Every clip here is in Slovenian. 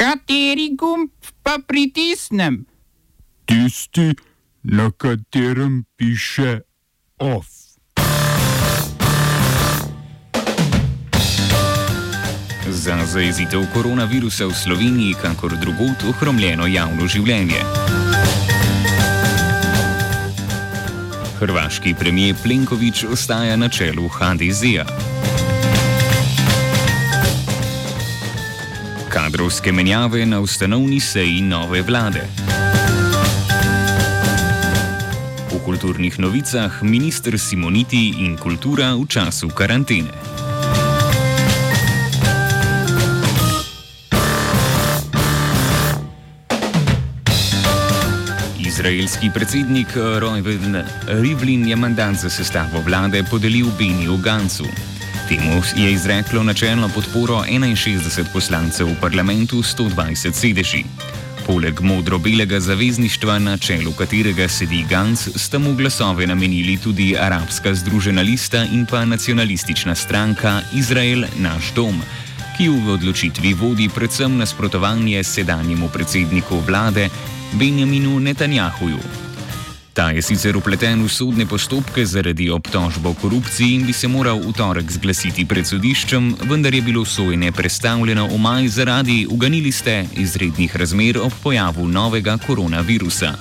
Kateri gumb pa pritisnem? Tisti, na katerem piše OF. Za zajezitev koronavirusa v Sloveniji, kakor drugot, ohromljeno javno življenje. Hrvaški premijer Plenković ostaja na čelu HDZ-a. Kadrovske menjave na ustanovni seji nove vlade. V kulturnih novicah ministr Simoniti in kultura v času karantene. Izraelski predsednik Rojven Rivlin je mandat za sestavo vlade podelil Beniju Gancu. Temu je izreklo načelno podporo 61 poslancev v parlamentu 120 sedeži. Poleg modro-belega zavezništva, na čelu katerega sedi Gans, sta mu glasove namenili tudi Arabska združena lista in pa nacionalistična stranka Izrael naš dom, ki v odločitvi vodi predvsem nasprotovanje sedanjemu predsedniku vlade Benjaminu Netanjahuju. Ta je sicer upleten v sodne postopke zaradi obtožb o korupciji in bi se moral v torek zglasiti pred sodiščem, vendar je bilo sojenje predstavljeno v maj zaradi, uganili ste, izrednih razmer ob pojavu novega koronavirusa.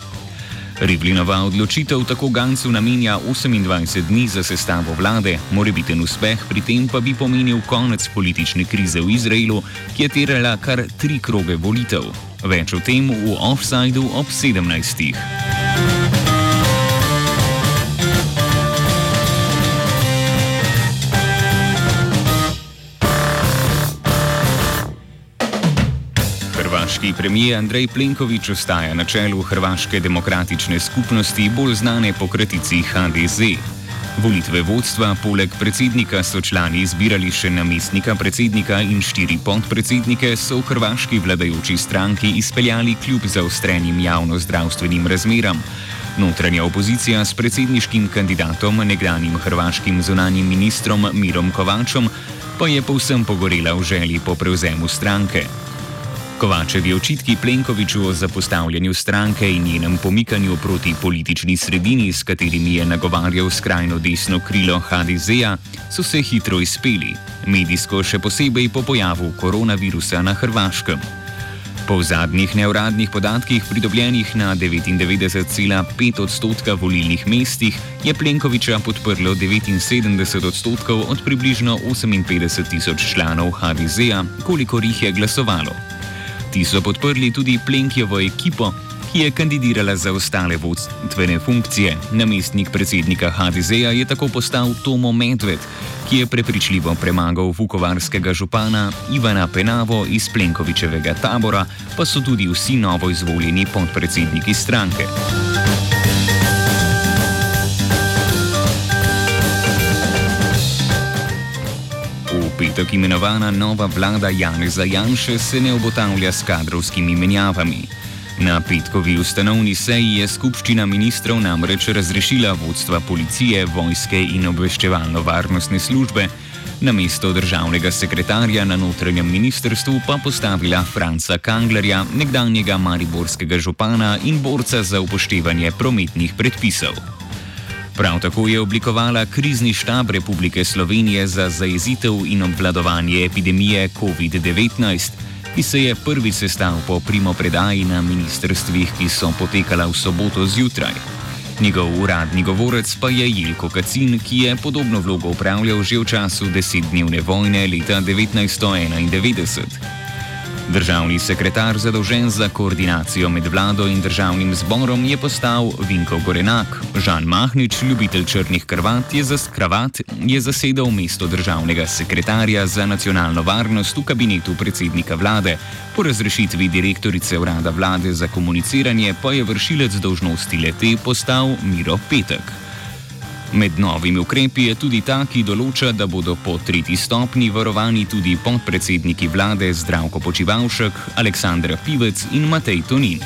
Rivlinova odločitev tako Gancu namenja 28 dni za sestavo vlade, morebiten uspeh pri tem pa bi pomenil konec politične krize v Izraelu, ki je terala kar tri kroge volitev. Več o tem v offsajdu ob 17. Hrvaški premijer Andrej Plenković ostaja na čelu Hrvaške demokratične skupnosti, bolj znane po kratici HDZ. Volitve vodstva poleg predsednika so člani izbirali še namestnika predsednika in štiri podpredsednike, so v hrvaški vladajoči stranki izpeljali kljub zaostrenim javno-zdravstvenim razmeram. Notranja opozicija s predsedniškim kandidatom, nekdanjim hrvaškim zunanjim ministrom Mirom Kovačom, pa je povsem pogorela v želji po prevzemu stranke. Kovačevi očitki Plenkoviču o zapostavljanju stranke in njenem pomikanju proti politični sredini, s katerimi je nagovarjal skrajno desno krilo HDZ-a, so se hitro izpeli, medijsko še posebej po pojavu koronavirusa na Hrvaškem. Po zadnjih neuradnih podatkih, pridobljenih na 99,5 odstotka volilnih mestih, je Plenkoviča podprlo 79 odstotkov od približno 58 tisoč članov HDZ-a, kolikor jih je glasovalo. Ti so podprli tudi Plenkjevo ekipo, ki je kandidirala za ostale vodstvene funkcije. Namestnik predsednika HDZ-ja je tako postal Tomo Medved, ki je prepričljivo premagal vukovarskega župana Ivana Penavo iz Plenkovičevega tabora, pa so tudi vsi novo izvoljeni podpredsedniki stranke. Petek imenovana nova vlada Janeza Janše se ne obotavlja s kadrovskimi menjavami. Na petkovi ustanovni seji je skupščina ministrov namreč razrešila vodstva policije, vojske in obveščevalno-varnostne službe, na mesto državnega sekretarja na notranjem ministrstvu pa postavila Franca Kanglerja, nekdanjega mariborskega župana in borca za upoštevanje prometnih predpisov. Prav tako je oblikovala krizni štab Republike Slovenije za zajezitev in obvladovanje epidemije COVID-19, ki se je prvi sestav po primopredaji na ministrstvih, ki so potekala v soboto zjutraj. Njegov uradni govorec pa je Jelko Kacin, ki je podobno vlogo upravljal že v času desetdnevne vojne leta 1991. Državni sekretar zadolžen za koordinacijo med vlado in državnim zborom je postal Vinko Gorenak. Žan Mahnič, ljubitelj črnih krvat, je, zas kravat, je zasedal mesto državnega sekretarja za nacionalno varnost v kabinetu predsednika vlade. Po razrešitvi direktorice urada vlade za komuniciranje pa je vršilec dožnosti lete postal Miro Petek. Med novimi ukrepi je tudi ta, ki določa, da bodo po tretji stopni varovani tudi podpredsedniki vlade Zdravko Počivalšek, Aleksandra Pivec in Matej Tonin.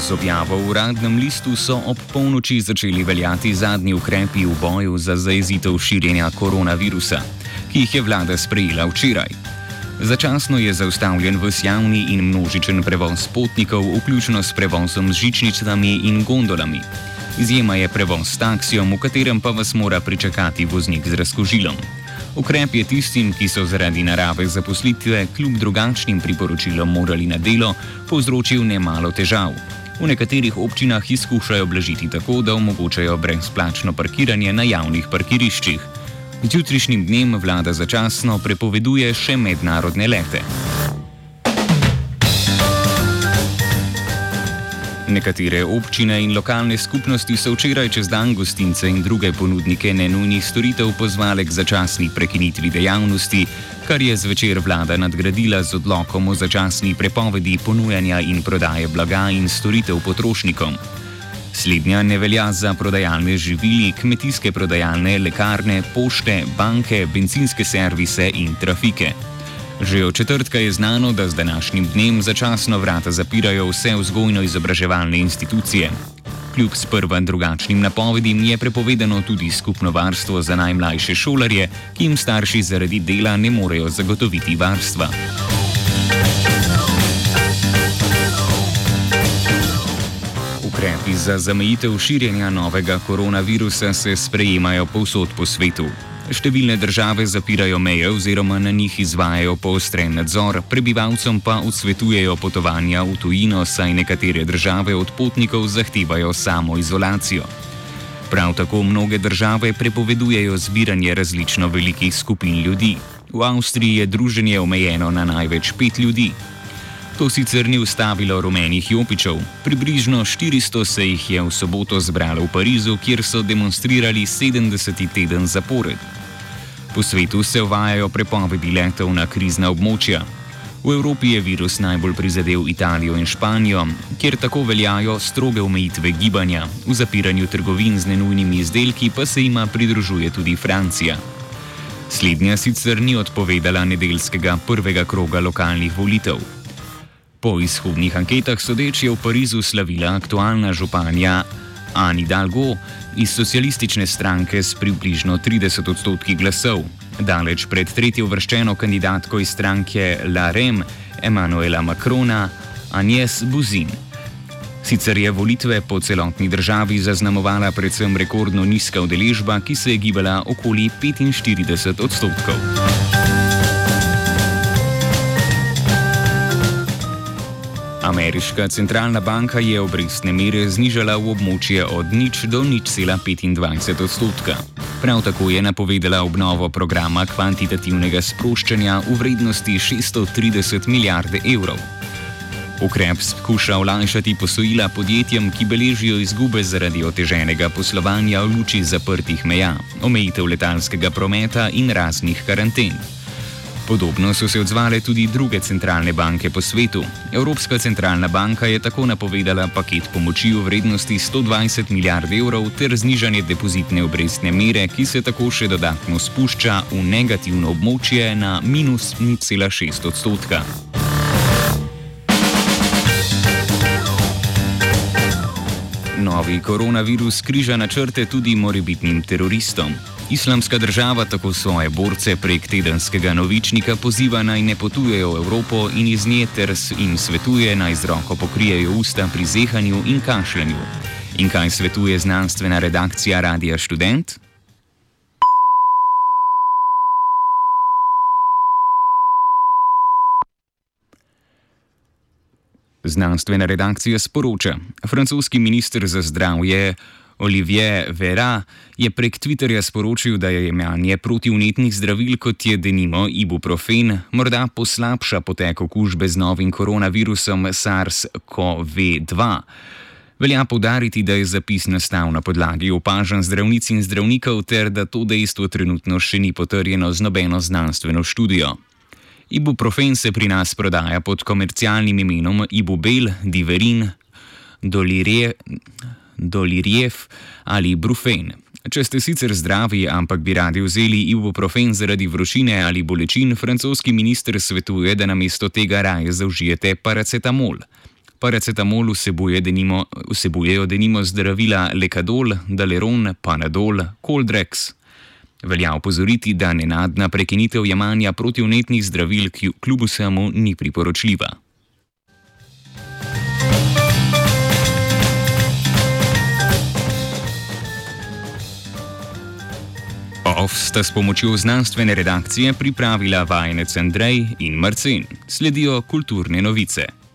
Z objavo v uradnem listu so ob polnoči začeli veljati zadnji ukrepi v boju za zaezitev širjenja koronavirusa, ki jih je vlada sprejela včeraj. Začasno je zaustavljen vs javni in množičen prevoz potnikov, vključno s prevozom z žičnicami in gondolami. Izjema je prevoz s taksijem, v katerem pa vas mora pričakati voznik z razkožilom. Ukrep je tistim, ki so zaradi narave zaposlitve kljub drugačnim priporočilom morali na delo, povzročil nemalo težav. V nekaterih občinah izkušajo blažiti tako, da omogočajo brezplačno parkiranje na javnih parkiriščih. Z jutrišnjim dnem vlada začasno prepoveduje še mednarodne lete. Nekatere občine in lokalne skupnosti so včeraj čez dan gostince in druge ponudnike nenujnih storitev pozvale k začasni prekinitvi dejavnosti, kar je zvečer vlada nadgradila z odlokom o začasni prepovedi ponujanja in prodaje blaga in storitev potrošnikom. Slednja ne velja za prodajalne živili, kmetijske prodajalne, lekarne, pošte, banke, benzinske servise in trafike. Že od četrtka je znano, da z današnjim dnem začasno vrata zapirajo vse vzgojno-izobraževalne institucije. Kljub sprva drugačnim napovedim je prepovedano tudi skupno varstvo za najmlajše šolarje, ki jim starši zaradi dela ne morejo zagotoviti varstva. Ukrepi za zamejitev širjenja novega koronavirusa se sprejemajo povsod po svetu. Številne države zapirajo meje oziroma na njih izvajajo poostren nadzor, prebivalcem pa odsvetujejo potovanja v tujino, saj nekatere države od potnikov zahtevajo samo izolacijo. Prav tako mnoge države prepovedujejo zbiranje različno velikih skupin ljudi. V Avstriji je druženje omejeno na največ pet ljudi. To sicer ni ustavilo rumenih jopičev, približno 400 se jih je v soboto zbralo v Parizu, kjer so demonstrirali 70. teden zapored. Po svetu se uvajajo prepovedi letov na krizna območja. V Evropi je virus najbolj prizadel Italijo in Španijo, kjer tako veljajo stroge omejitve gibanja, v zapiranju trgovin z nenujnimi izdelki pa se jima pridružuje tudi Francija. Slednja sicer ni odpovedala nedeljskega prvega kroga lokalnih volitev. Po izhodnih anketah sodeč je v Parizu slavila aktualna županja Ani Dalgo iz socialistične stranke s približno 30 odstotki glasov, daleč pred tretjo vrščeno kandidatko iz stranke La Rem, Emanuela Macrona, Agnes Buzin. Sicer je volitve po celotni državi zaznamovala predvsem rekordno nizka udeležba, ki se je gibala okoli 45 odstotkov. Ameriška centralna banka je obrestne mere znižala v območje od nič do nič cela 25 odstotka. Prav tako je napovedala obnovo programa kvantitativnega sproščanja v vrednosti 630 milijarde evrov. Ukrep skuša olajšati posojila podjetjem, ki beležijo izgube zaradi oteženega poslovanja v luči zaprtih meja, omejitev letalskega prometa in raznih karanten. Podobno so se odzvale tudi druge centralne banke po svetu. Evropska centralna banka je tako napovedala paket pomoči v vrednosti 120 milijard evrov ter znižanje depozitne obrestne mere, ki se tako še dodatno spušča v negativno območje na minus 0,6 odstotka. Novi koronavirus križa načrte tudi morebitnim teroristom. Islamska država tako svoje borce prek tedenskega novičnika poziva naj ne potujejo v Evropo in iz nje ter jim svetuje naj z roko pokrijejo usta pri zehanju in kašljanju. In kaj svetuje znanstvena redakcija Radia Student? Znanstvena redakcija sporoča, francoski minister za zdravje Olivier Vera je prek Twitterja sporočil, da je jemanje protivnetnih zdravil, kot je denimo ibuprofen, morda poslabša potek okužbe z novim koronavirusom SARS-CoV-2. Velja podariti, da je zapis nastal na podlagi opažanj zdravnic in zdravnikov, ter da to dejstvo trenutno še ni potrjeno z nobeno znanstveno študijo. Ibuprofen se pri nas prodaja pod komercialnim imenom Ibubel, Diverin, Dolirje, Dolirjev ali Brufen. Če ste sicer zdravi, ampak bi radi vzeli ibuprofen zaradi vročine ali bolečin, francoski minister svetuje, da namesto tega raje zaužijete paracetamol. Paracetamol vsebuje denimo, vsebujejo denimo zdravila Lekadol, Daleron, Panadol, Coldrex. Velja opozoriti, da nenadna prekinitev jemanja protivnetnih zdravil kljub vsemu ni priporočljiva. OF sta s pomočjo znanstvene redakcije pripravila vajenec Andrej in Marcin. Sledijo kulturne novice.